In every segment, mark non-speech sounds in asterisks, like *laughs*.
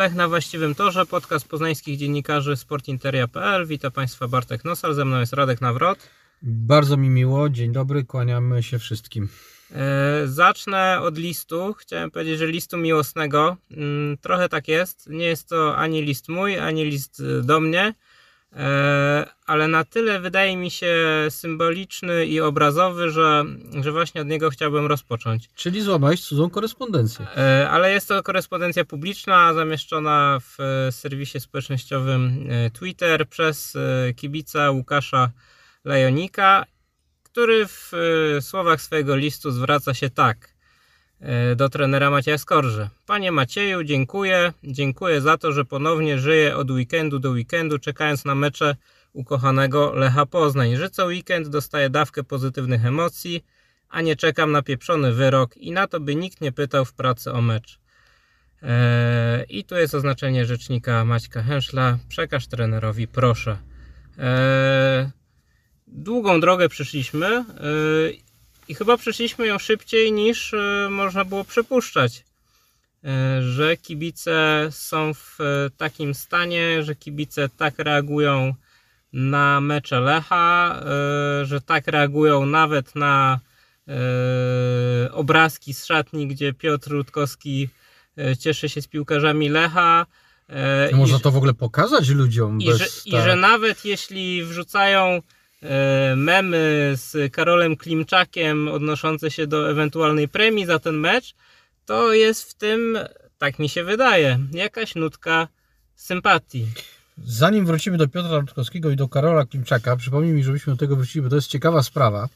Lech na właściwym torze, podcast poznańskich dziennikarzy sportinteria.pl. Witam Państwa Bartek Nosal, ze mną jest Radek Nawrot. Bardzo mi miło, dzień dobry, kłaniamy się wszystkim. E, zacznę od listu. Chciałem powiedzieć, że listu miłosnego. Mm, trochę tak jest. Nie jest to ani list mój, ani list y, do mnie, e, ale na tyle wydaje mi się symboliczny i obrazowy, że, że właśnie od niego chciałbym rozpocząć. Czyli złamałeś cudzą korespondencję. E, ale jest to korespondencja publiczna zamieszczona w e, serwisie społecznościowym e, Twitter przez e, kibica Łukasza Lejonika, który w e, słowach swojego listu zwraca się tak e, do trenera Macieja Skorży. Panie Macieju, dziękuję. Dziękuję za to, że ponownie żyję od weekendu do weekendu, czekając na mecze ukochanego Lecha Poznań. Że co weekend dostaję dawkę pozytywnych emocji, a nie czekam na pieprzony wyrok i na to by nikt nie pytał w pracy o mecz. Eee, I tu jest oznaczenie rzecznika Maćka Henszla. Przekaż trenerowi, proszę. Eee, długą drogę przyszliśmy eee, i chyba przeszliśmy ją szybciej niż e, można było przypuszczać. E, że kibice są w e, takim stanie, że kibice tak reagują na mecze Lecha, że tak reagują nawet na obrazki z szatni, gdzie Piotr Rutkowski cieszy się z piłkarzami Lecha. i Można to w ogóle pokazać ludziom i, bez że, I tak. że nawet jeśli wrzucają memy z Karolem Klimczakiem odnoszące się do ewentualnej premii za ten mecz, to jest w tym, tak mi się wydaje, jakaś nutka sympatii. Zanim wrócimy do Piotra Rutkowskiego i do Karola Klimczaka, przypomnij mi, żebyśmy do tego wrócili, bo to jest ciekawa sprawa,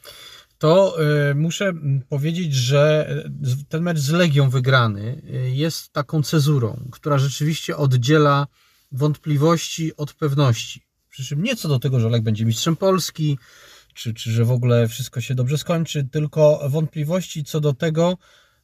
to y, muszę powiedzieć, że z- ten mecz z Legią wygrany jest taką cezurą, która rzeczywiście oddziela wątpliwości od pewności. Przy czym nie co do tego, że Lech będzie mistrzem Polski, czy, czy że w ogóle wszystko się dobrze skończy, tylko wątpliwości co do tego,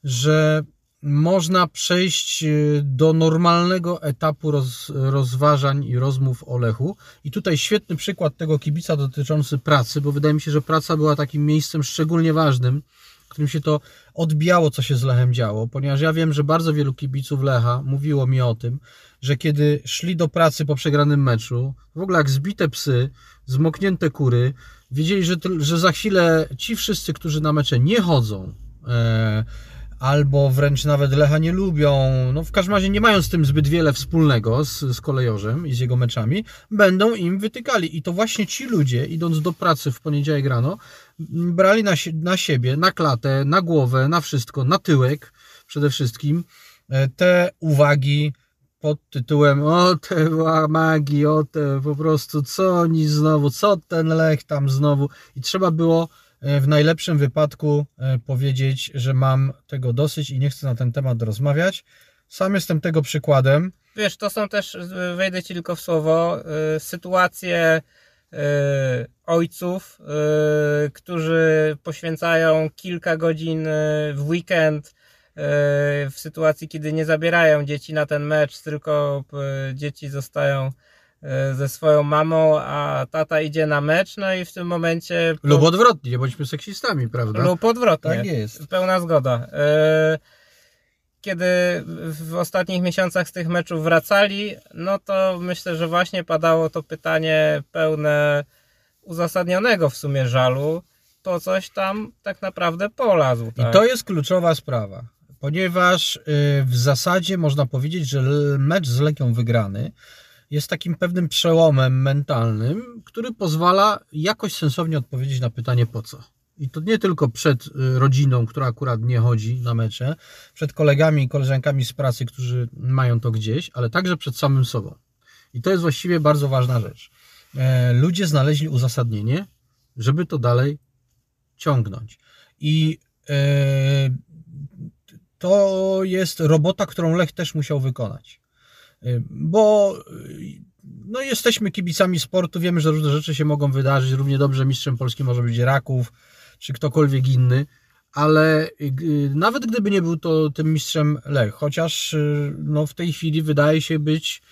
że można przejść y, do normalnego etapu roz, rozważań i rozmów o Lechu. I tutaj świetny przykład tego kibica dotyczący pracy, bo wydaje mi się, że praca była takim miejscem szczególnie ważnym, którym się to odbijało, co się z Lechem działo, ponieważ ja wiem, że bardzo wielu kibiców Lecha mówiło mi o tym, że kiedy szli do pracy po przegranym meczu, w ogóle jak zbite psy, zmoknięte kury, wiedzieli, że, że za chwilę ci wszyscy, którzy na mecze nie chodzą, e, albo wręcz nawet Lecha nie lubią, no w każdym razie nie mają z tym zbyt wiele wspólnego z, z kolejorzem i z jego meczami, będą im wytykali. I to właśnie ci ludzie, idąc do pracy w poniedziałek rano, brali na, na siebie, na klatę, na głowę, na wszystko, na tyłek przede wszystkim e, te uwagi pod tytułem o te łamagi, o te po prostu co oni znowu, co ten Lech tam znowu. I trzeba było w najlepszym wypadku e, powiedzieć, że mam tego dosyć i nie chcę na ten temat rozmawiać. Sam jestem tego przykładem. Wiesz, to są też, wejdę ci tylko w słowo, y, sytuacje ojców, którzy poświęcają kilka godzin w weekend w sytuacji, kiedy nie zabierają dzieci na ten mecz, tylko dzieci zostają ze swoją mamą, a tata idzie na mecz, no i w tym momencie... Lub odwrotnie, nie bądźmy seksistami, prawda? lub odwrotnie. Tak jest. Pełna zgoda. E, Kiedy w ostatnich miesiącach z tych meczów wracali, no to myślę, że właśnie padało to pytanie pełne uzasadnionego w sumie żalu. To coś tam tak naprawdę polazł. I Tak? to jest kluczowa sprawa, ponieważ y, w zasadzie można powiedzieć, że mecz z Legią wygrany jest takim pewnym przełomem mentalnym, który pozwala jakoś sensownie odpowiedzieć na pytanie po co. I to nie tylko przed y, rodziną, która akurat nie chodzi na mecze, przed kolegami i koleżankami z pracy, którzy mają to gdzieś, ale także przed samym sobą. I to jest właściwie bardzo ważna rzecz. E, Ludzie znaleźli uzasadnienie, żeby to dalej ciągnąć. I e, to jest robota, którą Lech też musiał wykonać. Bo no, jesteśmy kibicami sportu, wiemy, że różne rzeczy się mogą wydarzyć. Równie dobrze mistrzem Polski może być Raków, czy ktokolwiek inny, ale y, nawet gdyby nie był to tym mistrzem Lech, chociaż y, no, w tej chwili wydaje się być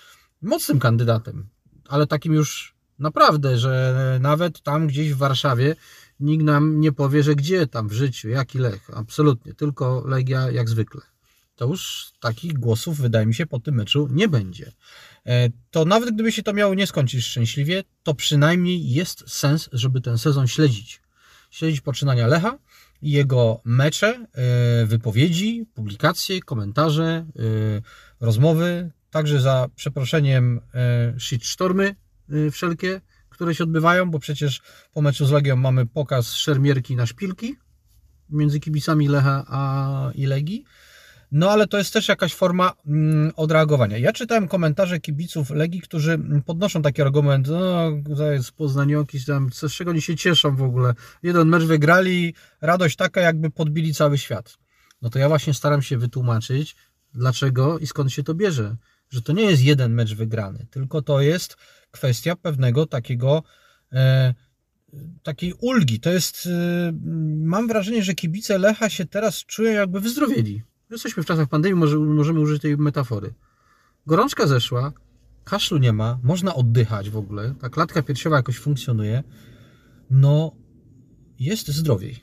mocnym kandydatem, ale takim już naprawdę, że nawet tam gdzieś w Warszawie nikt nam nie powie, że gdzie tam w życiu, jaki Lech, absolutnie, tylko Legia jak zwykle. To już takich głosów, wydaje mi się, po tym meczu nie będzie. E, To nawet gdyby się to miało nie skończyć szczęśliwie, to przynajmniej jest sens, żeby ten sezon śledzić. Śledzić poczynania Lecha, jego mecze, e, wypowiedzi, publikacje, komentarze, e, rozmowy, także za przeproszeniem shitstormy wszelkie, które się odbywają, bo przecież po meczu z Legią mamy pokaz szermierki na szpilki między kibicami Lecha a i Legii. No ale to jest też jakaś forma mm, odreagowania. Ja czytałem komentarze kibiców Legii, którzy mm, podnoszą taki argument, no to jest poznanioki, tam, z czego oni się cieszą w ogóle. Jeden mecz wygrali, radość taka jakby podbili cały świat. No to ja właśnie staram się wytłumaczyć, dlaczego i skąd się to bierze. Że to nie jest jeden mecz wygrany, tylko to jest kwestia pewnego takiego e, takiej ulgi. To jest, e, mam wrażenie, że kibice Lecha się teraz czują jakby wyzdrowieli. Jesteśmy w czasach pandemii, może, możemy użyć tej metafory. Gorączka zeszła, kaszlu nie ma, można oddychać w ogóle, ta klatka piersiowa jakoś funkcjonuje. No, jest zdrowiej.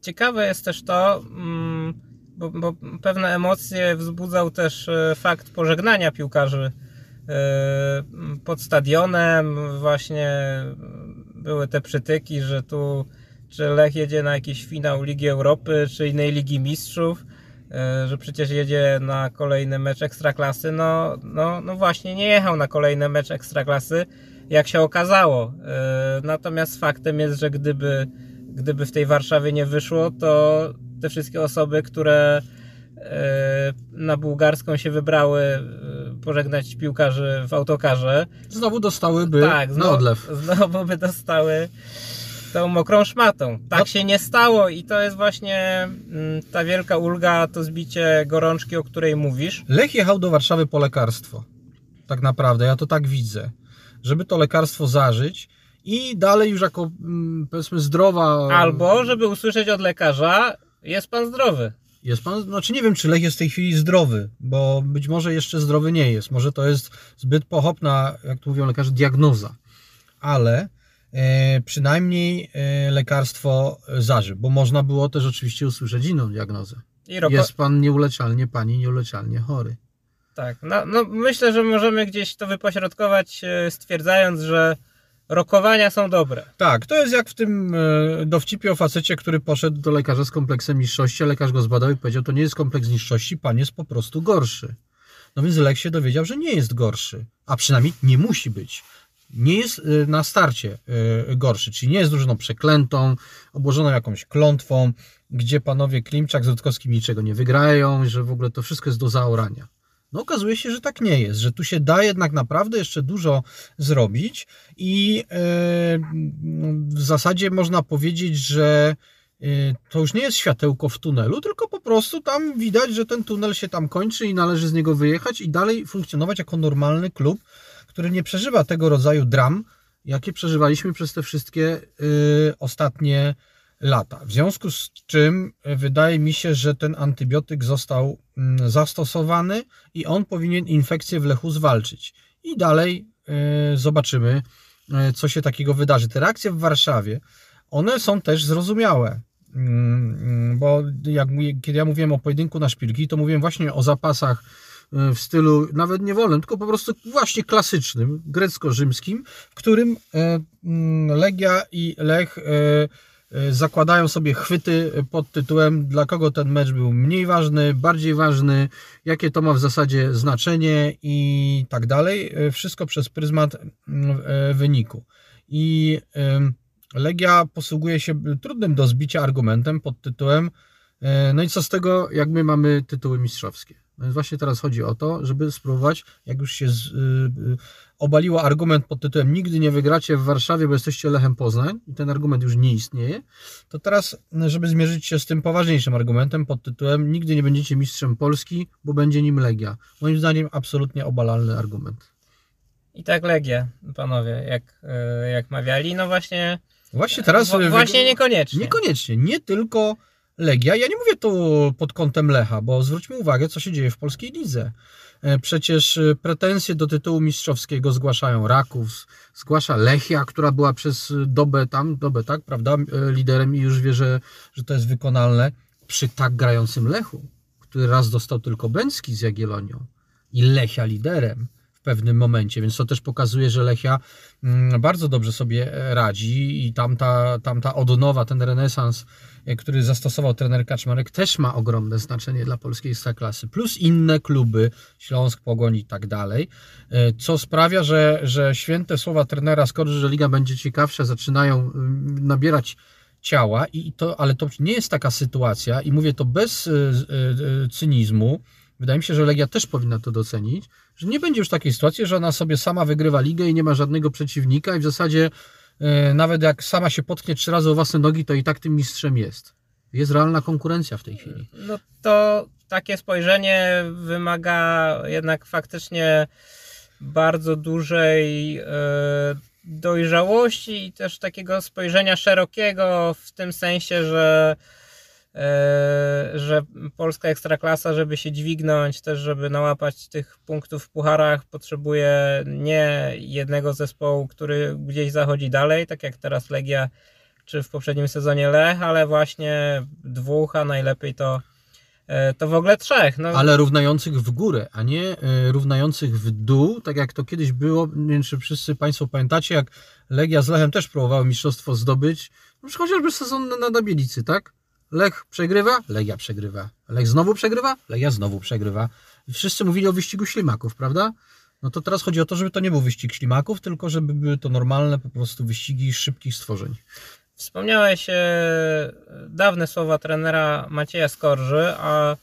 Ciekawe jest też to, mm, bo, bo pewne emocje wzbudzał też e, fakt pożegnania piłkarzy e, pod stadionem. Właśnie były te przytyki, że tu czy Lech jedzie na jakiś finał Ligi Europy, czy innej Ligi Mistrzów, że przecież jedzie na kolejny mecz Ekstraklasy. No, no, no właśnie, nie jechał na kolejny mecz Ekstraklasy, jak się okazało. E, Natomiast faktem jest, że gdyby gdyby w tej Warszawie nie wyszło, to te wszystkie osoby, które e, na bułgarską się wybrały e, pożegnać piłkarzy w autokarze, Znowu dostałyby tak, na znowu, odlew. *laughs* znowu by dostały tą mokrą szmatą. Tak No. się nie stało i to jest właśnie mm, ta wielka ulga, to zbicie gorączki, o której mówisz. Lech jechał do Warszawy po lekarstwo. Tak naprawdę, ja to tak widzę. Żeby to lekarstwo zażyć i dalej już jako, mm, powiedzmy, zdrowa... Albo, żeby usłyszeć od lekarza, jest pan zdrowy. Jest pan, znaczy nie wiem, czy Lech jest w tej chwili zdrowy, bo być może jeszcze zdrowy nie jest. Może to jest zbyt pochopna, jak tu mówią lekarze, diagnoza. Ale przynajmniej e, lekarstwo zażył, bo można było też oczywiście usłyszeć inną diagnozę. Roko... Jest pan nieuleczalnie, pani nieuleczalnie chory. Tak, no, no myślę, że możemy gdzieś to wypośrodkować, e, stwierdzając, że rokowania są dobre. Tak, to jest jak w tym e, dowcipie o facecie, który poszedł do lekarza z kompleksem niższości, a lekarz go zbadał i powiedział, to nie jest kompleks niższości, pan jest po prostu gorszy. No więc Lech się dowiedział, że nie jest gorszy, a przynajmniej nie musi być. Nie jest e, na starcie e, gorszy, czyli nie jest drużyną przeklętą, obłożoną jakąś klątwą, gdzie panowie Klimczak z Rutkowskim niczego nie wygrają, że w ogóle to wszystko jest do zaorania. No okazuje się, że tak nie jest, że tu się da jednak naprawdę jeszcze dużo zrobić i e, w zasadzie można powiedzieć, że to już nie jest światełko w tunelu, tylko po prostu tam widać, że ten tunel się tam kończy i należy z niego wyjechać i dalej funkcjonować jako normalny klub, który nie przeżywa tego rodzaju dram, jakie przeżywaliśmy przez te wszystkie y, ostatnie lata. W związku z czym y, wydaje mi się, że ten antybiotyk został mm, zastosowany i on powinien infekcję w lechu zwalczyć. I dalej y, zobaczymy, y, co się takiego wydarzy. Te reakcje w Warszawie, one są też zrozumiałe. Mm, mm, Bo jak, kiedy ja mówiłem o pojedynku na szpilki, to mówiłem właśnie o zapasach w stylu nawet nie wolnym, tylko po prostu właśnie klasycznym, grecko-rzymskim, w którym e, mm, Legia i Lech e, e, zakładają sobie chwyty pod tytułem dla kogo ten mecz był mniej ważny, bardziej ważny, jakie to ma w zasadzie znaczenie i tak dalej. Wszystko przez pryzmat mm, wyniku. I Legia posługuje się trudnym do zbicia argumentem pod tytułem no i co z tego, jak my mamy tytuły mistrzowskie. Więc właśnie teraz chodzi o to, żeby spróbować, jak już się z, y, y, obaliło argument pod tytułem nigdy nie wygracie w Warszawie, bo jesteście Lechem Poznań i ten argument już nie istnieje, to teraz, żeby zmierzyć się z tym poważniejszym argumentem pod tytułem nigdy nie będziecie mistrzem Polski, bo będzie nim Legia. Moim zdaniem absolutnie obalalny argument. I tak Legia, panowie, jak, jak mawiali, no właśnie, Właśnie teraz... y, właśnie niekoniecznie. Niekoniecznie, nie tylko Legia. Ja nie mówię tu pod kątem Lecha, bo zwróćmy uwagę, co się dzieje w polskiej lidze. E, Przecież e, pretensje do tytułu mistrzowskiego zgłaszają Raków, zgłasza Lechia, która była przez dobę tam, dobę tak, prawda, e, liderem i już wie, że, że to jest wykonalne przy tak grającym Lechu, który raz dostał tylko Bęcki z Jagiellonią i Lechia liderem w pewnym momencie, więc to też pokazuje, że Lechia bardzo dobrze sobie radzi i tamta, tamta odnowa, ten renesans, który zastosował trener Kaczmarek też ma ogromne znaczenie dla polskiej ekstraklasy, plus inne kluby, Śląsk, Pogoń i tak dalej, e, co sprawia, że, że święte słowa trenera Skorzy, że liga będzie ciekawsza, zaczynają nabierać ciała, i to, ale to nie jest taka sytuacja i mówię to bez y, cynizmu, wydaje mi się, że Legia też powinna to docenić, że nie będzie już takiej sytuacji, że ona sobie sama wygrywa ligę i nie ma żadnego przeciwnika i w zasadzie nawet jak sama się potknie trzy razy o własne nogi, to i tak tym mistrzem jest. Jest realna konkurencja w tej chwili. No to takie spojrzenie wymaga jednak faktycznie bardzo dużej dojrzałości i też takiego spojrzenia szerokiego w tym sensie, że że polska ekstraklasa, żeby się dźwignąć, też żeby nałapać tych punktów w pucharach, potrzebuje nie jednego zespołu, który gdzieś zachodzi dalej, tak jak teraz Legia czy w poprzednim sezonie Lech, ale właśnie dwóch, a najlepiej to E, to w ogóle trzech. No. Ale równających w górę, a nie e, równających w dół, tak jak to kiedyś było. Nie wiem, czy wszyscy Państwo pamiętacie, jak Legia z Lechem też próbowały mistrzostwo zdobyć. No, chociażby sezon na, na Bielicy, tak? Lech przegrywa, Legia przegrywa. Lech znowu przegrywa, Legia znowu przegrywa. Wszyscy mówili o wyścigu ślimaków, prawda? No to teraz chodzi o to, żeby to nie był wyścig ślimaków, tylko żeby były to normalne po prostu wyścigi szybkich stworzeń. Wspomniałeś e, dawne słowa trenera Macieja Skorży, a,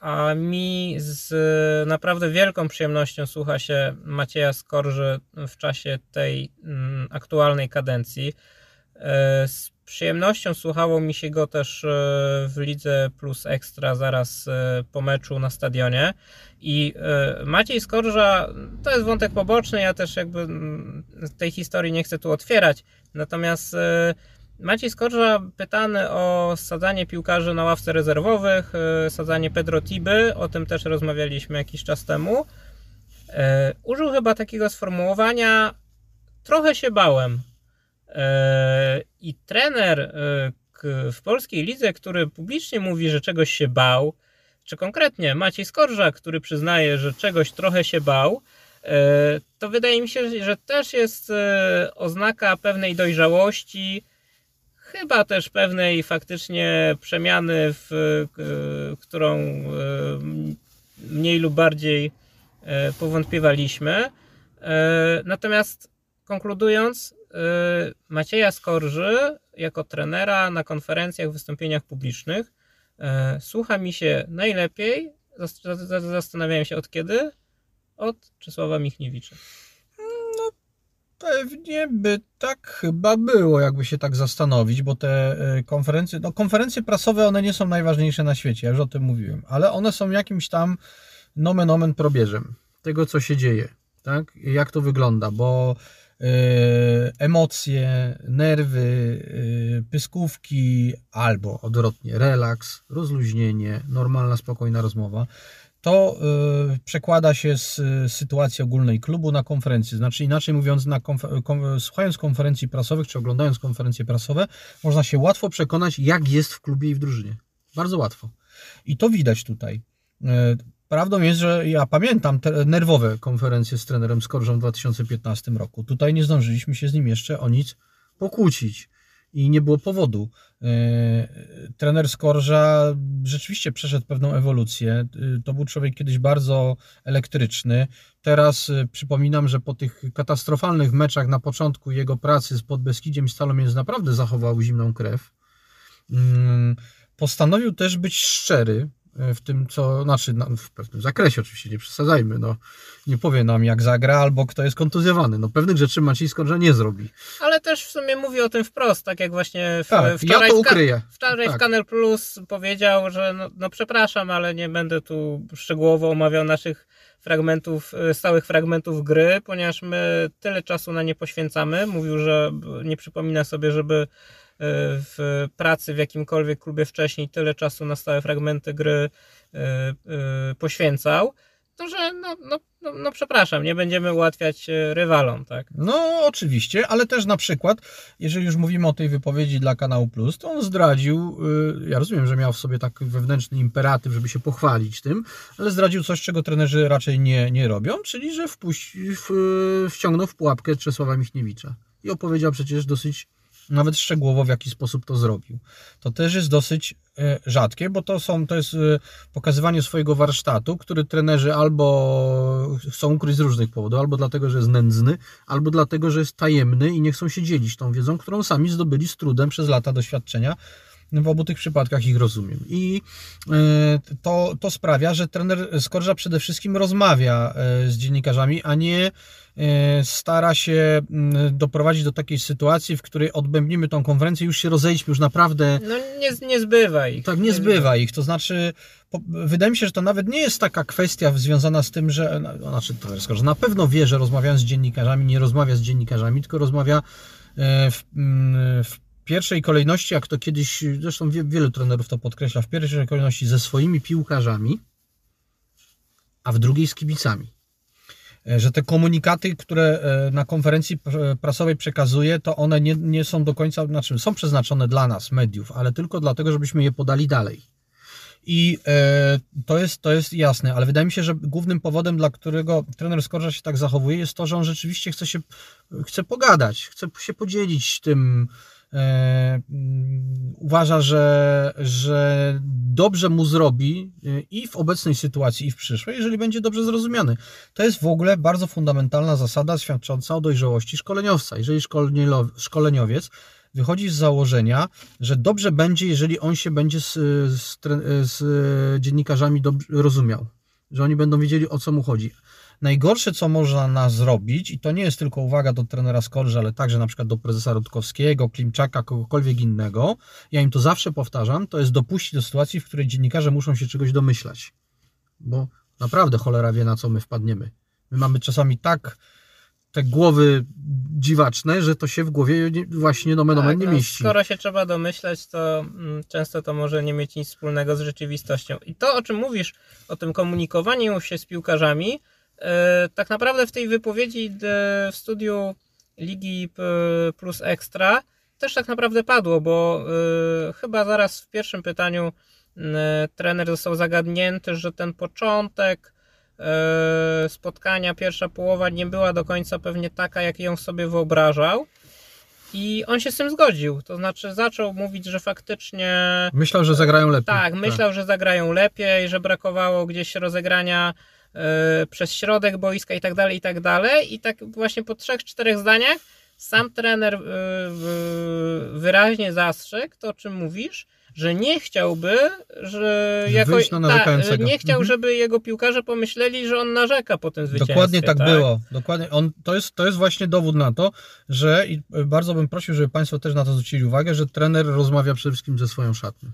a mi z naprawdę wielką przyjemnością słucha się Macieja Skorży w czasie tej mm, aktualnej kadencji. E, z przyjemnością słuchało mi się go też e, w Lidze Plus Ekstra zaraz po meczu na stadionie. I Maciej Skorża to jest wątek poboczny, ja też jakby tej historii nie chcę tu otwierać. Natomiast Maciej Skorża pytany o sadzanie piłkarzy na ławce rezerwowych, e, sadzanie Pedro Tiby, o tym też rozmawialiśmy jakiś czas temu. E, użył chyba takiego sformułowania, trochę się bałem. E, I trener w polskiej lidze, który publicznie mówi, że czegoś się bał, czy konkretnie Maciej Skorża, który przyznaje, że czegoś trochę się bał, to wydaje mi się, że też jest oznaka pewnej dojrzałości, chyba też pewnej faktycznie przemiany, w którą e, mniej lub bardziej e, powątpiewaliśmy. E, natomiast konkludując, Macieja Skorży jako trenera na konferencjach, wystąpieniach publicznych słucha mi się najlepiej. Zastanawiałem się od kiedy? Od Czesława Michniewicza. Pewnie by tak chyba było, jakby się tak zastanowić, bo te e, konferencje, no konferencje prasowe, one nie są najważniejsze na świecie, ja już o tym mówiłem, ale one są jakimś tam nomen omen probierzem tego, co się dzieje, tak? Jak to wygląda, bo emocje, nerwy, yy, pyskówki albo odwrotnie, relaks, rozluźnienie, normalna, spokojna rozmowa to y, przekłada się z sytuacji ogólnej klubu na konferencję. Znaczy inaczej mówiąc, na konfer kon słuchając konferencji prasowych czy oglądając konferencje prasowe, można się łatwo przekonać, jak jest w klubie i w drużynie. Bardzo łatwo. I to widać tutaj. Prawdą jest, że ja pamiętam te nerwowe konferencje z trenerem Skorżą w 2015 roku. Tutaj nie zdążyliśmy się z nim jeszcze o nic pokłócić i nie było powodu. E, trener Skorża rzeczywiście przeszedł pewną ewolucję. E, to był człowiek kiedyś bardzo elektryczny. Teraz e, przypominam, że po tych katastrofalnych meczach na początku jego pracy z Podbeskidziem Stalomiec naprawdę zachował zimną krew. Mm, postanowił też być szczery w tym, co, znaczy no, w pewnym zakresie oczywiście, nie przesadzajmy, no, nie powie nam jak zagra albo kto jest kontuzjowany, no pewnych rzeczy Maciej Skorża nie zrobi. Ale też w sumie mówi o tym wprost, tak jak właśnie w, tak, wczoraj, ja to ukryję. W, wczoraj tak. w Kanal Plus powiedział, że no, no przepraszam, ale nie będę tu szczegółowo omawiał naszych fragmentów, y, stałych fragmentów gry, ponieważ my tyle czasu na nie poświęcamy. Mówił, że nie przypomina sobie, żeby w pracy w jakimkolwiek klubie wcześniej tyle czasu na stałe fragmenty gry e, e, poświęcał. to że no, no, no, no przepraszam, nie będziemy ułatwiać e, rywalom, tak? No, oczywiście, ale też na przykład, jeżeli już mówimy o tej wypowiedzi dla kanału Plus, to on zdradził, ja rozumiem, że miał w sobie taki wewnętrzny imperatyw, żeby się pochwalić tym, ale zdradził coś, czego trenerzy raczej nie, nie robią, czyli że wpuść, w, wciągnął w pułapkę Czesława Michniewicza. I opowiedział przecież dosyć nawet szczegółowo, w jaki sposób to zrobił. To też jest dosyć e, rzadkie, bo to, są, to jest e, pokazywanie swojego warsztatu, który trenerzy albo chcą ukryć z różnych powodów, albo dlatego, że jest nędzny, albo dlatego, że jest tajemny i nie chcą się dzielić tą wiedzą, którą sami zdobyli z trudem przez lata doświadczenia. W obu tych przypadkach ich rozumiem. I e, to, to sprawia, że trener Skorża przede wszystkim rozmawia z dziennikarzami, a nie E, stara się mm, doprowadzić do takiej sytuacji, w której odbębnimy tą konferencję, już się rozejdźmy, już naprawdę. No nie, nie zbywa ich. Tak, nie zbywa ich. To znaczy, po, wydaje mi się, że to nawet nie jest taka kwestia związana z tym, że. No, znaczy, to że na pewno wie, że rozmawiając z dziennikarzami, nie rozmawia z dziennikarzami, tylko rozmawia e, w, mm, w pierwszej kolejności, jak to kiedyś, zresztą wielu trenerów to podkreśla, w pierwszej kolejności ze swoimi piłkarzami, a w drugiej z kibicami. E, że te komunikaty, które e, na konferencji prasowej przekazuje, to one nie, nie są do końca, znaczy są przeznaczone dla nas, mediów, ale tylko dlatego, żebyśmy je podali dalej. I e, to, jest, to jest jasne, ale wydaje mi się, że głównym powodem, dla którego trener Skorża się tak zachowuje, jest to, że on rzeczywiście chce się chce pogadać, chce się podzielić tym, E, uważa, że, że dobrze mu zrobi e, i w obecnej sytuacji, i w przyszłej, jeżeli będzie dobrze zrozumiany. To jest w ogóle bardzo fundamentalna zasada świadcząca o dojrzałości szkoleniowca. Jeżeli szkoleniowiec wychodzi z założenia, że dobrze będzie, jeżeli on się będzie z, z, z dziennikarzami rozumiał, że oni będą wiedzieli o co mu chodzi. Najgorsze, co można nas zrobić, i to nie jest tylko uwaga do trenera Skorży, ale także na przykład do prezesa Rutkowskiego, Klimczaka, kogokolwiek innego, ja im to zawsze powtarzam, to jest dopuścić do sytuacji, w której dziennikarze muszą się czegoś domyślać. Bo naprawdę cholera wie, na co my wpadniemy. My mamy czasami tak te głowy dziwaczne, że to się w głowie właśnie nomen tak, nie no, mieści. Skoro się trzeba domyślać, to mm, często to może nie mieć nic wspólnego z rzeczywistością. I to, o czym mówisz, o tym komunikowaniu się z piłkarzami, tak naprawdę w tej wypowiedzi w studiu Ligi Plus Ekstra też tak naprawdę padło, bo e, chyba zaraz w pierwszym pytaniu trener został zagadnięty, że ten początek e, spotkania, pierwsza połowa nie była do końca pewnie taka, jak ją sobie wyobrażał. I on się z tym zgodził. To znaczy zaczął mówić, że faktycznie. Myślał, że zagrają lepiej. Tak, myślał, tak. że zagrają lepiej, że brakowało gdzieś rozegrania E, przez środek boiska i tak dalej, i tak dalej. I tak właśnie po trzech, czterech zdaniach sam trener e, wyraźnie zastrzegł to, o czym mówisz, że nie chciałby, że jako, ta, nie chciał, mhm. żeby jego piłkarze pomyśleli, że on narzeka po tym zwycięstwie. Dokładnie tak, tak, było. Dokładnie. On, to, jest, to jest właśnie dowód na to, że i bardzo bym prosił, żeby Państwo też na to zwrócili uwagę, że trener rozmawia przede wszystkim ze swoją szatnią.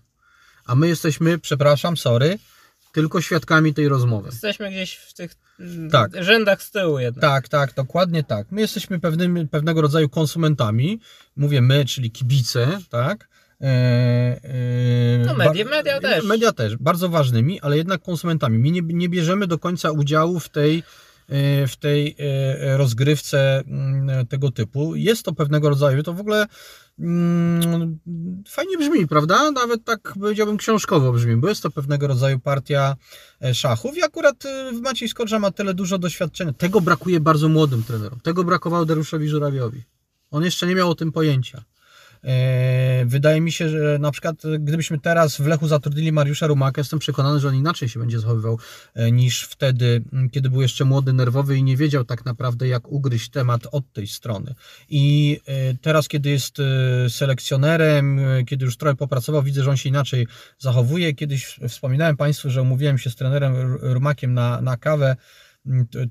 A my jesteśmy, przepraszam, sorry, tylko świadkami tej rozmowy. Jesteśmy gdzieś w tych mm, tak. rzędach z tyłu jednak. Tak, tak, dokładnie tak. My jesteśmy pewnym, pewnego rodzaju konsumentami. Mówię my, czyli kibice, tak? E, e, no media, media też. Media też, bardzo ważnymi, ale jednak konsumentami. My nie, nie bierzemy do końca udziału w tej w tej e, rozgrywce mm, tego typu. Jest to pewnego rodzaju, to w ogóle Mm, fajnie brzmi, prawda? Nawet tak powiedziałbym książkowo brzmi, bo jest to pewnego rodzaju partia e, szachów i akurat e, Maciej Skorża ma tyle dużo doświadczenia. Tego brakuje bardzo młodym trenerom. Tego brakowało Dariuszowi Żurawiowi. On jeszcze nie miał o tym pojęcia. E, wydaje mi się, że na przykład gdybyśmy teraz w Lechu zatrudnili Mariusza Rumaka, jestem przekonany, że on inaczej się będzie zachowywał e, niż wtedy, kiedy był jeszcze młody, nerwowy i nie wiedział tak naprawdę, jak ugryźć temat od tej strony. I e, teraz, kiedy jest selekcjonerem, kiedy już trochę popracował, widzę, że on się inaczej zachowuje. Kiedyś wspominałem Państwu, że umówiłem się z trenerem Rumakiem na, na kawę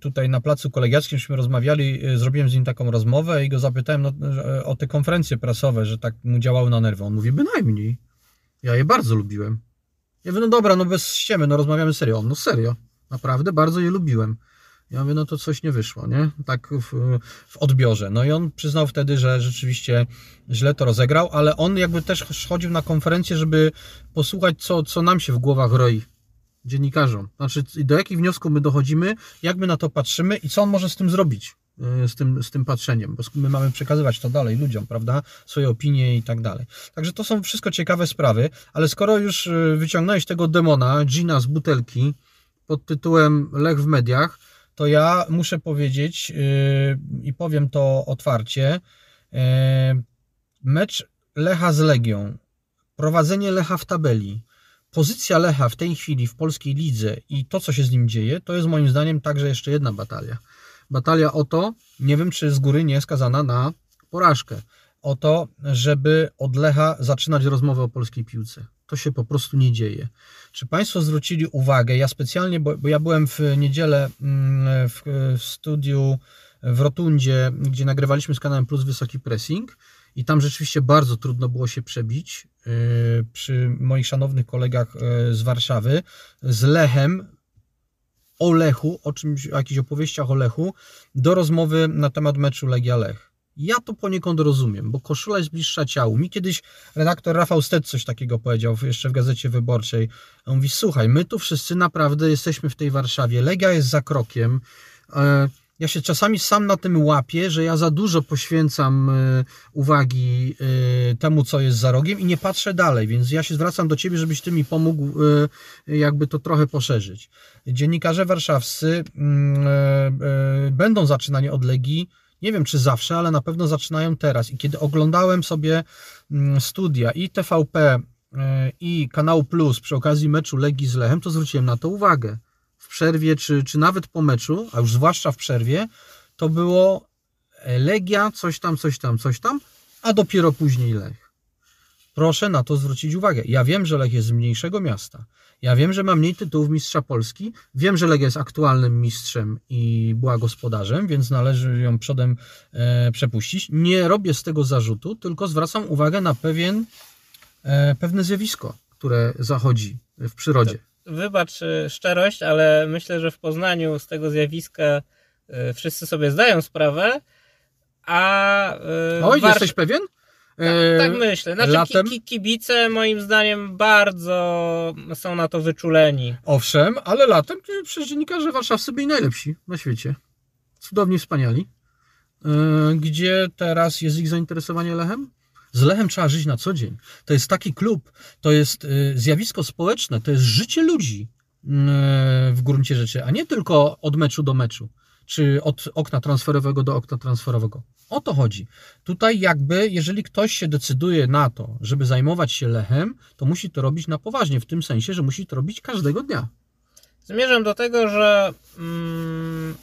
tutaj na placu kolegiackim, rozmawiali, y, zrobiłem z nim taką rozmowę i go zapytałem no, o te konferencje prasowe, że tak mu działały na nerwy. On mówi, bynajmniej. Ja je bardzo lubiłem. Ja mówię, no dobra, no bez ściemy, no rozmawiamy serio. On, no serio, naprawdę bardzo je lubiłem. Ja mówię, no to coś nie wyszło, nie? Tak w, w, odbiorze. No i on przyznał wtedy, że rzeczywiście źle to rozegrał, ale on jakby też chodził na konferencję, żeby posłuchać, co, co nam się w głowach roi dziennikarzom. Znaczy, do jakich wniosków my dochodzimy, jak my na to patrzymy i co on może z tym zrobić, y, z tym, z tym patrzeniem, bo my mamy przekazywać to dalej ludziom, prawda? Swoje opinie i tak dalej. Także to są wszystko ciekawe sprawy, ale skoro już y, wyciągnąłeś tego demona, Gina z butelki, pod tytułem Lech w mediach, to ja muszę powiedzieć yy, i powiem to otwarcie. Yy, mecz Lecha z Legią, prowadzenie Lecha w tabeli, pozycja Lecha w tej chwili w polskiej lidze i to, co się z nim dzieje, to jest moim zdaniem także jeszcze jedna batalia. Batalia o to, nie wiem, czy z góry nie jest skazana na porażkę. O to, żeby od Lecha zaczynać rozmowę o polskiej piłce. To się po prostu nie dzieje. Czy Państwo zwrócili uwagę? Ja specjalnie, bo, bo ja byłem w niedzielę mm, w, w studiu w Rotundzie, gdzie nagrywaliśmy z kanałem Plus Wysoki Pressing i tam rzeczywiście bardzo trudno było się przebić yy, przy moich szanownych kolegach yy, z Warszawy z Lechem o Lechu, o czymś, o jakichś opowieściach o Lechu, do rozmowy na temat meczu Legia Lech. Ja to poniekąd rozumiem, bo koszula jest bliższa ciału. Mi kiedyś redaktor Rafał Sted coś takiego powiedział jeszcze w Gazecie Wyborczej. On mówi, słuchaj, my tu wszyscy naprawdę jesteśmy w tej Warszawie. Legia jest za krokiem. E, ja się czasami sam na tym łapię, że ja za dużo poświęcam e, uwagi e, temu, co jest za rogiem i nie patrzę dalej, więc ja się zwracam do Ciebie, żebyś Ty mi pomógł jakby to trochę poszerzyć. Dziennikarze warszawscy mm, będą zaczynani od Legii nie wiem czy zawsze, ale na pewno zaczynają teraz. I kiedy oglądałem sobie mm, studia i TVP, e, i Kanał Plus przy okazji meczu Legii z Lechem, to zwróciłem na to uwagę. W przerwie, czy, czy nawet po meczu, a już zwłaszcza w przerwie, to było e, Legia, coś tam, coś tam, coś tam, a dopiero później Lech. Proszę na to zwrócić uwagę. Ja wiem, że Lech jest z mniejszego miasta. Ja wiem, że ma mniej tytułów mistrza Polski. Wiem, że Legia jest aktualnym mistrzem i była gospodarzem, więc należy ją przodem e, przepuścić. Nie robię z tego zarzutu, tylko zwracam uwagę na pewien, e, pewne zjawisko, które zachodzi w przyrodzie. Wybacz e, szczerość, ale myślę, że w Poznaniu z tego zjawiska e, wszyscy sobie zdają sprawę, a... E, Oj, Warsz... jesteś pewien? Tak, tak myślę. Znaczy, latem... ki, kibice moim zdaniem bardzo są na to wyczuleni. Owszem, ale latem przecież dziennikarze warszawscy byli najlepsi na świecie. Cudownie wspaniali. Gdzie teraz jest ich zainteresowanie Lechem? Z Lechem trzeba żyć na co dzień. To jest taki klub, to jest e, zjawisko społeczne, to jest życie ludzi w gruncie rzeczy, a nie tylko od meczu do meczu czy od okna transferowego do okna transferowego. O to chodzi. Tutaj jakby, jeżeli ktoś się decyduje na to, żeby zajmować się Lechem, to musi to robić na poważnie, w tym sensie, że musi to robić każdego dnia. Zmierzam do tego, że mm,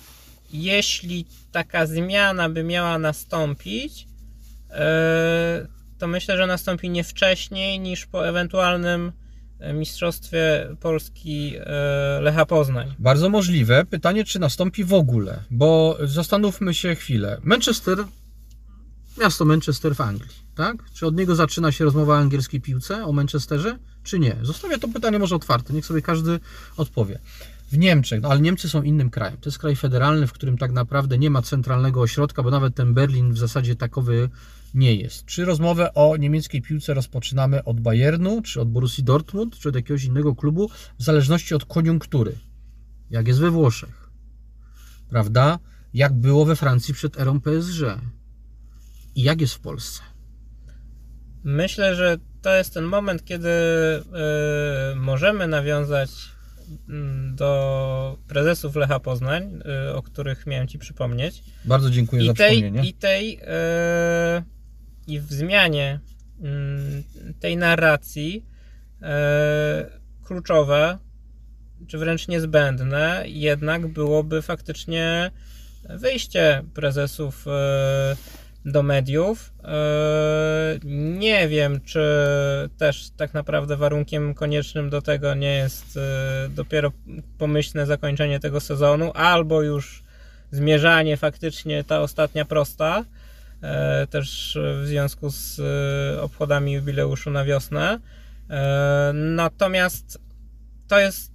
jeśli taka zmiana by miała nastąpić, yy, to myślę, że nastąpi nie wcześniej niż po ewentualnym Mistrzostwie Polski e, Lecha Poznań. Bardzo możliwe. Pytanie, czy nastąpi w ogóle, bo zastanówmy się chwilę. Manchester, miasto Manchester w Anglii, tak? Czy od niego zaczyna się rozmowa o angielskiej piłce, o Manchesterze, czy nie? Zostawię to pytanie może otwarte, niech sobie każdy odpowie. W Niemczech, no ale Niemcy są innym krajem. To jest kraj federalny, w którym tak naprawdę nie ma centralnego ośrodka, bo nawet ten Berlin w zasadzie takowy nie jest. Czy rozmowę o niemieckiej piłce rozpoczynamy od Bayernu, czy od Borussii Dortmund, czy od jakiegoś innego klubu, w zależności od koniunktury. Jak jest we Włoszech, prawda? Jak było we Francji przed erą PSG i jak jest w Polsce. Myślę, że to jest ten moment, kiedy yy, możemy nawiązać do prezesów Lecha Poznań, yy, o których miałem Ci przypomnieć. Bardzo dziękuję I za tej, przypomnienie. I tej yy, i w zmianie mm, tej narracji e, kluczowe, czy wręcz niezbędne, jednak byłoby faktycznie wyjście prezesów do mediów. E, nie wiem, czy też tak naprawdę warunkiem koniecznym do tego nie jest dopiero pomyślne zakończenie tego sezonu, albo już zmierzanie faktycznie ta ostatnia prosta. E, też w związku z e, obchodami jubileuszu na wiosnę. E, natomiast to jest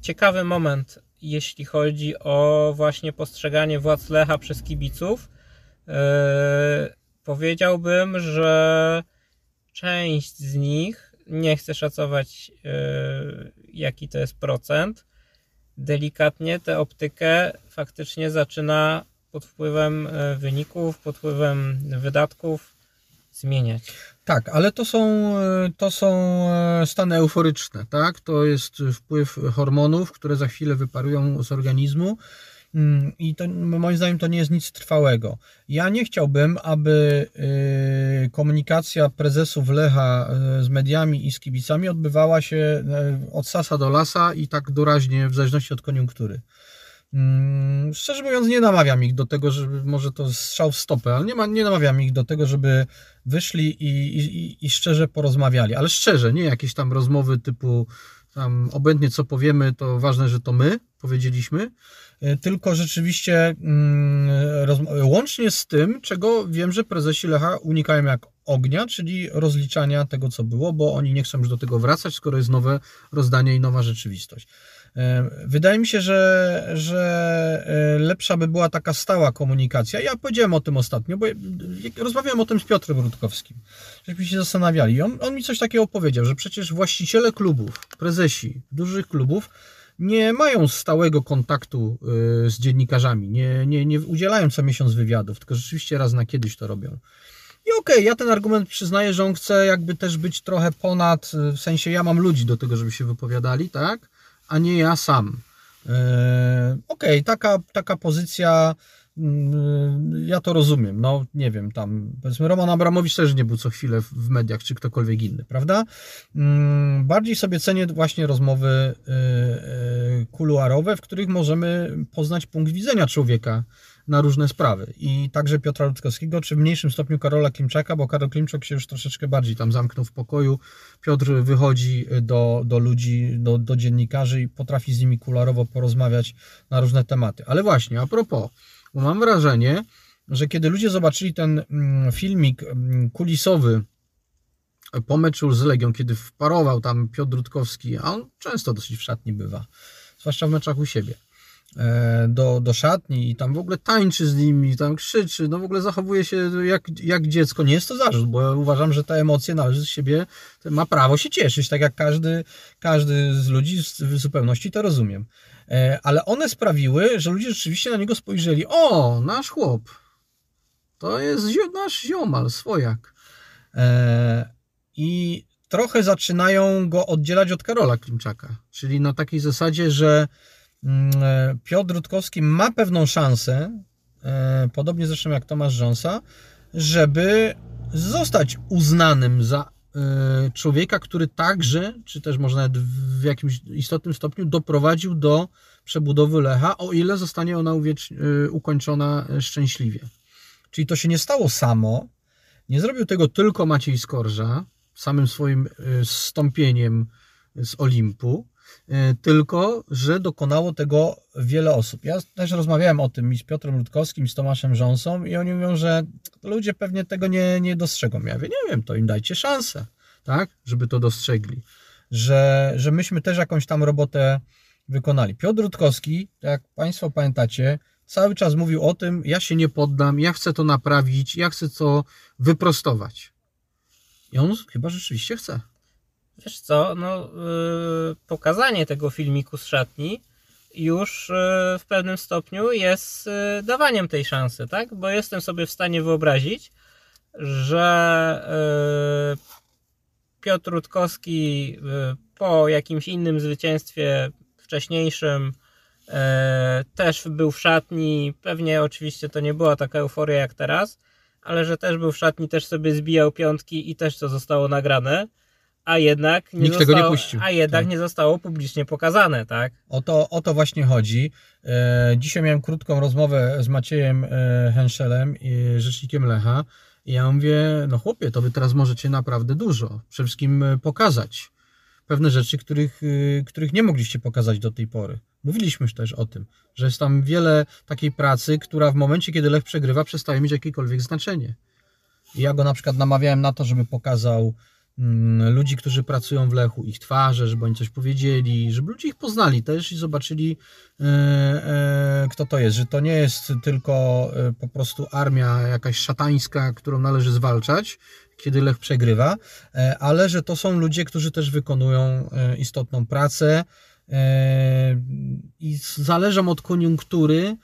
ciekawy moment, jeśli chodzi o właśnie postrzeganie władz Lecha przez kibiców. Powiedziałbym, że część z nich nie chcę szacować e, jaki to jest procent, delikatnie tę optykę faktycznie zaczyna pod wpływem e, wyników, pod wpływem wydatków zmieniać. Tak, ale to są, e, to są e, stany euforyczne, tak? To jest wpływ hormonów, które za chwilę wyparują z organizmu. Mm, I to moim zdaniem to nie jest nic trwałego. Ja nie chciałbym, aby y, komunikacja prezesów Lecha y, z mediami i z kibicami odbywała się y, od sasa do lasa i tak doraźnie w zależności od koniunktury. Mm, Szczerze mówiąc, nie namawiam ich do tego, żeby może to strzał w stopę, ale nie, ma, nie namawiam ich do tego, żeby wyszli i, i, i szczerze porozmawiali. Ale szczerze, nie jakieś tam rozmowy typu tam obojętnie co powiemy, to ważne, że to my powiedzieliśmy, y, tylko rzeczywiście mm, łącznie z tym, czego wiem, że prezesi Lecha unikają jak ognia, czyli rozliczania tego, co było, bo oni nie chcą już do tego wracać, skoro jest nowe rozdanie i nowa rzeczywistość. E, Wydaje mi się, że, że e, lepsza by była taka stała komunikacja. Ja powiedziałem o tym ostatnio, bo rozmawiałem o tym z Piotrem Rutkowskim, żeśmy się zastanawiali. On, on mi coś takiego powiedział, że przecież właściciele klubów, prezesi dużych klubów nie mają stałego kontaktu y, z dziennikarzami, nie, nie, nie udzielają co miesiąc wywiadów, tylko rzeczywiście raz na kiedyś to robią. I okej, ja ten argument przyznaję, że on chce jakby też być trochę ponad, y, w sensie ja mam ludzi do tego, żeby się wypowiadali, tak? A nie ja sam. E, Okej, taka, taka pozycja, ja to rozumiem. No, nie wiem, tam powiedzmy Roman Abramowicz też nie był co chwilę w- mediach, czy ktokolwiek inny, prawda? Mm, Bardziej sobie cenię właśnie rozmowy y, y, kuluarowe, w których możemy poznać punkt widzenia człowieka na różne sprawy. I także Piotra Rutkowskiego, czy w mniejszym stopniu Karola Klimczaka, bo Karol Klimczak się już troszeczkę bardziej tam zamknął w pokoju. Piotr wychodzi do, do ludzi, do, do dziennikarzy i potrafi z nimi kuluarowo porozmawiać na różne tematy. Ale właśnie, a propos, bo mam wrażenie, że kiedy ludzie zobaczyli ten mm, filmik mm, kulisowy po meczu z Legią, kiedy wparował tam Piotr Rutkowski, a on często dosyć w szatni bywa, zwłaszcza w meczach u siebie, e, do, do szatni i tam w ogóle tańczy z nimi, tam krzyczy, no w ogóle zachowuje się jak, jak dziecko. Nie jest to zarzut, bo ja uważam, że te emocje należy z siebie, ma prawo się cieszyć, tak jak każdy, każdy z ludzi w zupełności to rozumiem. E, Ale one sprawiły, że ludzie rzeczywiście na niego spojrzeli, o, nasz chłop, to jest nasz ziomal, swojak. E, I trochę zaczynają go oddzielać od Karola Klimczaka. Czyli na takiej zasadzie, że mm, e, Piotr Rutkowski ma pewną szansę, podobnie zresztą jak Tomasz Rząsa, żeby zostać uznanym za człowieka, który także, czy też może nawet w jakimś istotnym stopniu doprowadził do przebudowy Lecha, o ile zostanie ona e, ukończona e, szczęśliwie. Czyli to się nie stało samo. Nie zrobił tego tylko Maciej Skorża, samym swoim y, zstąpieniem z Olimpu, y, tylko że dokonało tego wiele osób. Ja też rozmawiałem o tym z Piotrem Rutkowskim, z Tomaszem Rząsą i oni mówią, że ludzie pewnie tego nie, nie dostrzegą. Ja mówię, nie wiem, to im dajcie szansę, tak, żeby to dostrzegli. Że, że myśmy też jakąś tam robotę wykonali. Piotr Rutkowski, tak jak Państwo pamiętacie, cały czas mówił o tym, ja się nie poddam, ja chcę to naprawić, ja chcę to wyprostować. I on chyba rzeczywiście chce. Wiesz co, no yy, pokazanie tego filmiku z szatni już yy, w pewnym stopniu jest yy, dawaniem tej szansy, tak? Bo jestem sobie w stanie wyobrazić, że Piotr Rutkowski po jakimś innym zwycięstwie wcześniejszym też był w szatni. Pewnie oczywiście to nie była taka euforia jak teraz, ale że też był w szatni, też sobie zbijał piątki i też to zostało nagrane a jednak nie, Nikt zostało, tego nie puścił. A jednak Tak. nie zostało publicznie pokazane, tak? O to, o to właśnie chodzi. E, Dzisiaj miałem krótką rozmowę z Maciejem e, Henszelem, e, rzecznikiem Lecha. I ja mówię, no chłopie, to wy teraz możecie naprawdę dużo. Przede wszystkim e, pokazać pewne rzeczy, których, e, których nie mogliście pokazać do tej pory. Mówiliśmy już też o tym, że jest tam wiele takiej pracy, która w momencie, kiedy Lech przegrywa, przestaje mieć jakiekolwiek znaczenie. I ja go na przykład namawiałem na to, żeby pokazał ludzi, którzy pracują w Lechu, ich twarze, żeby oni coś powiedzieli, żeby ludzie ich poznali też i zobaczyli, e, e, kto to jest, że to nie jest tylko e, po prostu armia jakaś szatańska, którą należy zwalczać kiedy Lech przegrywa, ale że to są ludzie, którzy też wykonują istotną pracę i zależą od koniunktury.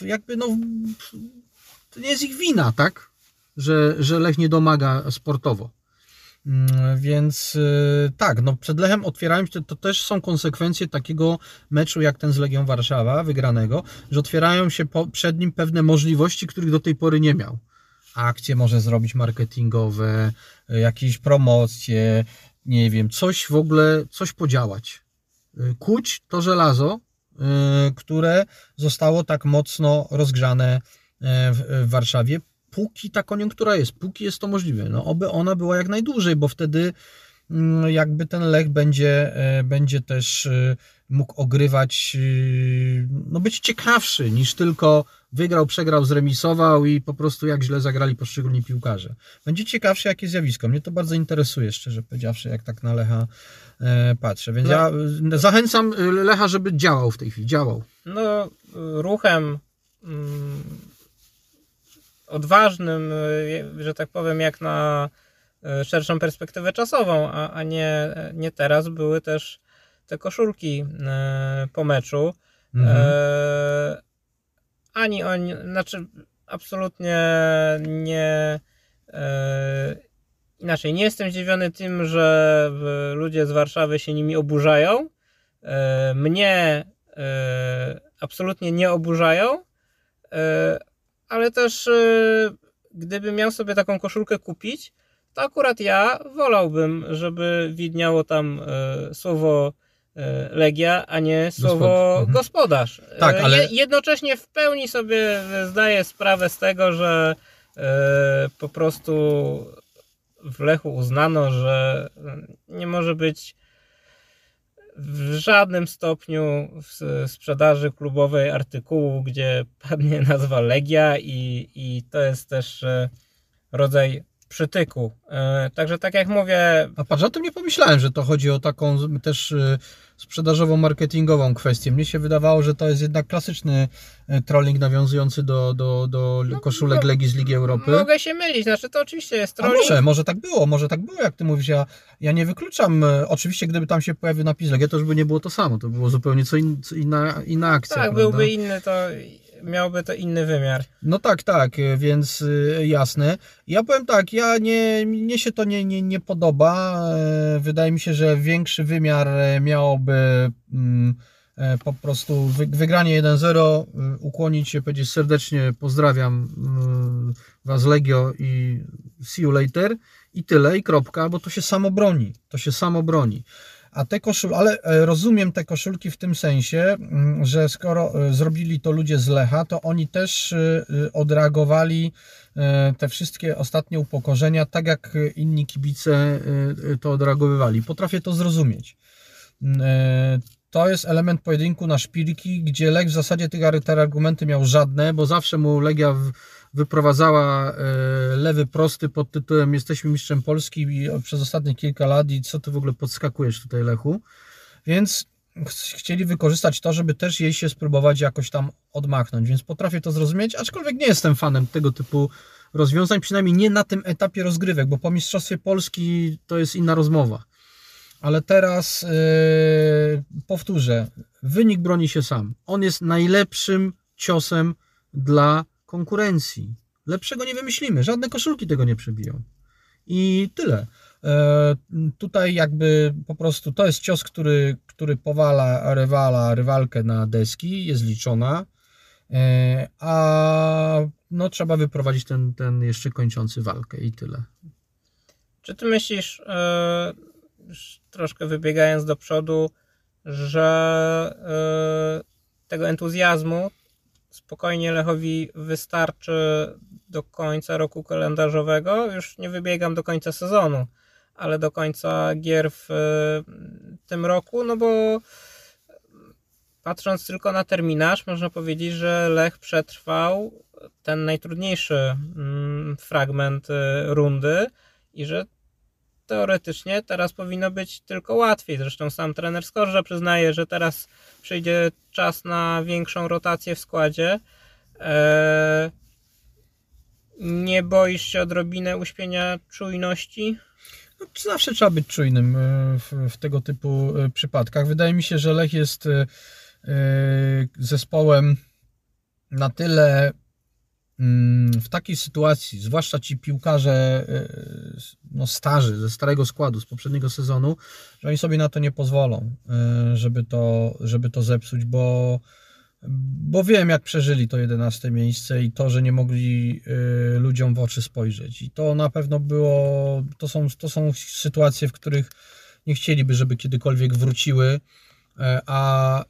Jakby no, to nie jest ich wina, tak? Że, że Lech nie domaga sportowo. Mm, Więc y, tak, no przed Lechem otwierają się, to też są konsekwencje takiego meczu jak ten z Legią Warszawa, wygranego, że otwierają się po, przed nim pewne możliwości, których do tej pory nie miał. Akcje może zrobić marketingowe, y, jakieś promocje, nie wiem, coś w ogóle, coś podziałać. Y, Kuć to żelazo, które zostało tak mocno rozgrzane w Warszawie, póki ta koniunktura jest, póki jest to możliwe. No, oby ona była jak najdłużej, bo wtedy mm, jakby ten Lech będzie, e, będzie też e, mógł ogrywać, e, no być ciekawszy niż tylko wygrał, przegrał, zremisował i po prostu jak źle zagrali poszczególni piłkarze. Będzie ciekawszy jakie zjawisko. Mnie to bardzo interesuje, szczerze powiedziawszy, jak tak na Lecha patrzę. Więc No. ja zachęcam Lecha, żeby działał w tej chwili, działał. No, ruchem mm, odważnym, y, że tak powiem, jak na y, szerszą perspektywę czasową, a, a nie, nie teraz, były też te koszulki y, po meczu. Mhm. E, ani oni, znaczy absolutnie nie. E, inaczej, nie jestem zdziwiony tym, że ludzie z Warszawy się nimi oburzają. E, mnie e, absolutnie nie oburzają, e, ale też e, gdybym miał sobie taką koszulkę kupić, to akurat ja wolałbym, żeby widniało tam e, słowo e, Legia, a nie słowo Mhm. gospodarz. Tak, ale- je- Jednocześnie w pełni sobie zdaję sprawę z tego, że po prostu w Lechu uznano, że nie może być w żadnym stopniu w sprzedaży klubowej artykułu, gdzie padnie *laughs* nazwa Legia i, i to jest też e, rodzaj przytyku. E, Także tak jak mówię, A patrz, o tym nie pomyślałem, że to chodzi o taką też y, sprzedażową, marketingową kwestię. Mnie się wydawało, że to jest jednak klasyczny y, trolling nawiązujący do, do, do No, koszulek no, Legii z Ligi Europy. mogę się mylić, znaczy to oczywiście jest A trolling. może, może tak było, może tak było, jak ty mówisz. Ja, ja nie wykluczam. Oczywiście, gdyby tam się pojawił napis Legia, to już by nie było to samo. To było zupełnie co, in, co inna, inna akcja. Tak, prawda? byłby inny, to miałby to inny wymiar. No tak, tak, y, więc y, jasne. Ja powiem tak, ja nie, mnie się to nie, nie, nie podoba. E, Wydaje mi się, że większy wymiar e, miałoby mm, e, po prostu wy, wygranie 1-0, y, ukłonić się, powiedzieć serdecznie pozdrawiam y, Was Legio i see you later i tyle i kropka, bo to się samo broni, to się samo broni. A te koszulki, ale e, rozumiem te koszulki w tym sensie, mm, że skoro e, zrobili to ludzie z Lecha, to oni też e, odreagowali te wszystkie ostatnie upokorzenia, tak jak inni kibice to odreagowywali. Potrafię to zrozumieć. Mm, To jest element pojedynku na szpilki, gdzie Lech w zasadzie tych argumenty miał żadne, bo zawsze mu Legia wyprowadzała e, lewy prosty pod tytułem Jesteśmy mistrzem Polski przez ostatnie kilka lat i co ty w ogóle podskakujesz tutaj Lechu. Więc ch- chcieli wykorzystać to, żeby też jej się spróbować jakoś tam odmachnąć, więc potrafię to zrozumieć, aczkolwiek nie jestem fanem tego typu rozwiązań, przynajmniej nie na tym etapie rozgrywek, bo po Mistrzostwie Polski to jest inna rozmowa. Ale teraz yy, powtórzę, wynik broni się sam. On jest najlepszym ciosem dla konkurencji. Lepszego nie wymyślimy, żadne koszulki tego nie przebiją. I tyle. E, Tutaj jakby po prostu to jest cios, który, który powala rywala, rywalkę na deski, jest liczona, E, a no trzeba wyprowadzić ten, ten jeszcze kończący walkę i tyle. Czy ty myślisz, e, troszkę wybiegając do przodu, że tego entuzjazmu spokojnie Lechowi wystarczy do końca roku kalendarzowego? Już nie wybiegam do końca sezonu, ale do końca gier w e, tym roku, no bo patrząc tylko na terminarz, można powiedzieć, że Lech przetrwał ten najtrudniejszy mm, fragment e, rundy i że teoretycznie teraz powinno być tylko łatwiej. Zresztą sam trener Skorża przyznaje, że teraz przyjdzie czas na większą rotację w składzie. Eee, Nie boisz się odrobinę uśpienia czujności? No, zawsze trzeba być czujnym e, w, tego typu e, przypadkach. Wydaje mi się, że Lech jest e, zespołem na tyle w takiej sytuacji, zwłaszcza ci piłkarze no, starzy, ze starego składu, z poprzedniego sezonu, że oni sobie na to nie pozwolą, żeby to, żeby to zepsuć, bo bo wiem, jak przeżyli to 11 miejsce i to, że nie mogli y, ludziom w oczy spojrzeć. I to na pewno było, to są, to są sytuacje, w których nie chcieliby, żeby kiedykolwiek wróciły. E, a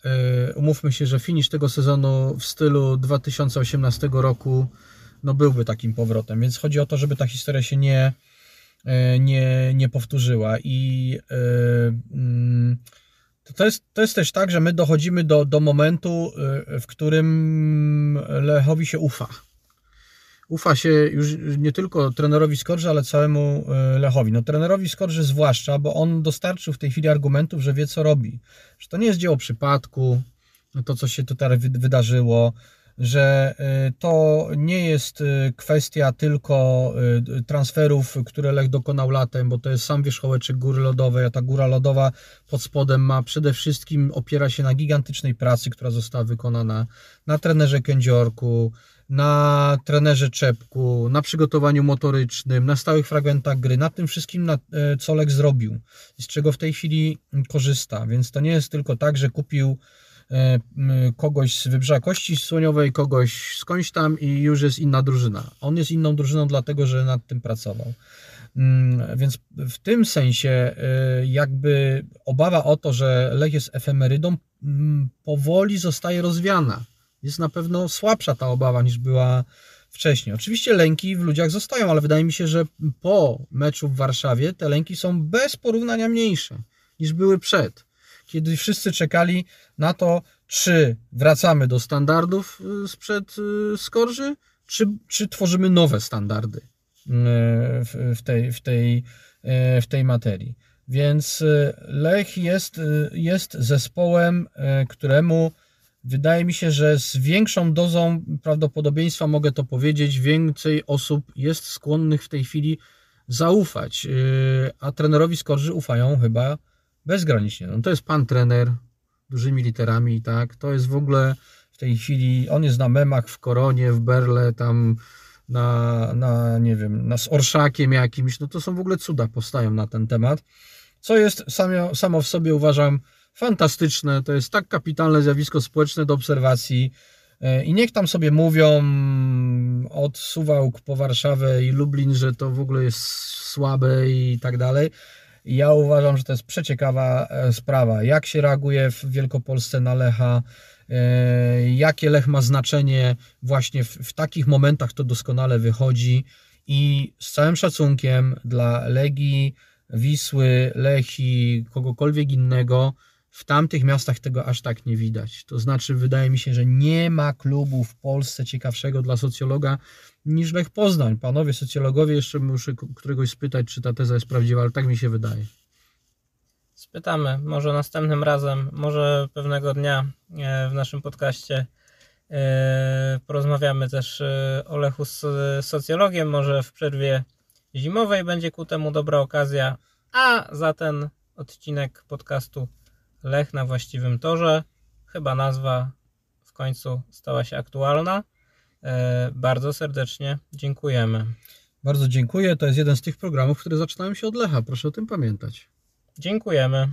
y, umówmy się, że finisz tego sezonu w stylu 2018 roku no byłby takim powrotem. Więc chodzi o to, żeby ta historia się nie, e, nie, nie powtórzyła. I yy, to jest, to jest też tak, że my dochodzimy do, do momentu, w którym Lechowi się ufa. Ufa się już nie tylko trenerowi Skorży, ale całemu y, Lechowi. No trenerowi Skorży zwłaszcza, bo on dostarczył w tej chwili argumentów, że wie co robi. Że to nie jest dzieło przypadku, to co się tutaj wydarzyło, że y, to nie jest y, kwestia tylko transferów, które Lech dokonał latem, bo to jest sam wierzchołeczek góry lodowej, a ta góra lodowa pod spodem ma przede wszystkim opiera się na gigantycznej pracy, która została wykonana na trenerze Kędziorku, na trenerze Czepku, na przygotowaniu motorycznym, na stałych fragmentach gry, na tym wszystkim, na, co Lech zrobił, z czego w tej chwili korzysta. Więc to nie jest tylko tak, że kupił E, kogoś z Wybrzeża Kości Słoniowej, kogoś skądś tam i już jest inna drużyna. On jest inną drużyną dlatego, że nad tym pracował. Mm, więc w tym sensie e, jakby obawa o to, że Lech jest efemerydą powoli zostaje rozwiana. Jest na pewno słabsza ta obawa niż była wcześniej. Oczywiście lęki w ludziach zostają, ale wydaje mi się, że po meczu w Warszawie te lęki są bez porównania mniejsze niż były przed kiedy wszyscy czekali na to, czy wracamy do standardów y, sprzed y, skorży, czy, czy tworzymy nowe standardy y, w, tej, w, tej, w tej materii. Więc Lech jest, jest zespołem, któremu wydaje mi się, że z większą dozą prawdopodobieństwa mogę to powiedzieć, więcej osób jest skłonnych w tej chwili zaufać, a trenerowi Skorży ufają chyba bezgranicznie. No, to jest pan trener, dużymi literami, tak. To jest w ogóle w tej chwili, on jest na memach w Koronie, w Berle, tam na, na nie wiem, na z Orszakiem jakimś, no to są w ogóle cuda powstają na ten temat, co jest samo w sobie uważam fantastyczne, to jest tak kapitalne zjawisko społeczne do obserwacji. E, i niech tam sobie mówią od Suwałk po Warszawę i Lublin, że to w ogóle jest słabe i tak dalej, ja uważam, że to jest przeciekawa e, sprawa. Jak się reaguje w Wielkopolsce na Lecha, e, jakie Lech ma znaczenie właśnie w, w takich momentach, to doskonale wychodzi? I z całym szacunkiem dla Legii, Wisły, Lechi, kogokolwiek innego, w tamtych miastach tego aż tak nie widać. To znaczy, wydaje mi się, że nie ma klubu w Polsce ciekawszego dla socjologa niż Lech Poznań. Panowie socjologowie, jeszcze muszę któregoś spytać, czy ta teza jest prawdziwa, ale tak mi się wydaje. Spytamy, może następnym razem, może pewnego dnia e, w naszym podcaście e, porozmawiamy też e, o Lechu z socjologiem, może w przerwie zimowej będzie ku temu dobra okazja, a za ten odcinek podcastu Lech na właściwym torze. Chyba nazwa w końcu stała się aktualna. E, bardzo serdecznie dziękujemy. Bardzo dziękuję. To jest jeden z tych programów, które zaczynają się od Lecha. Proszę o tym pamiętać. Dziękujemy.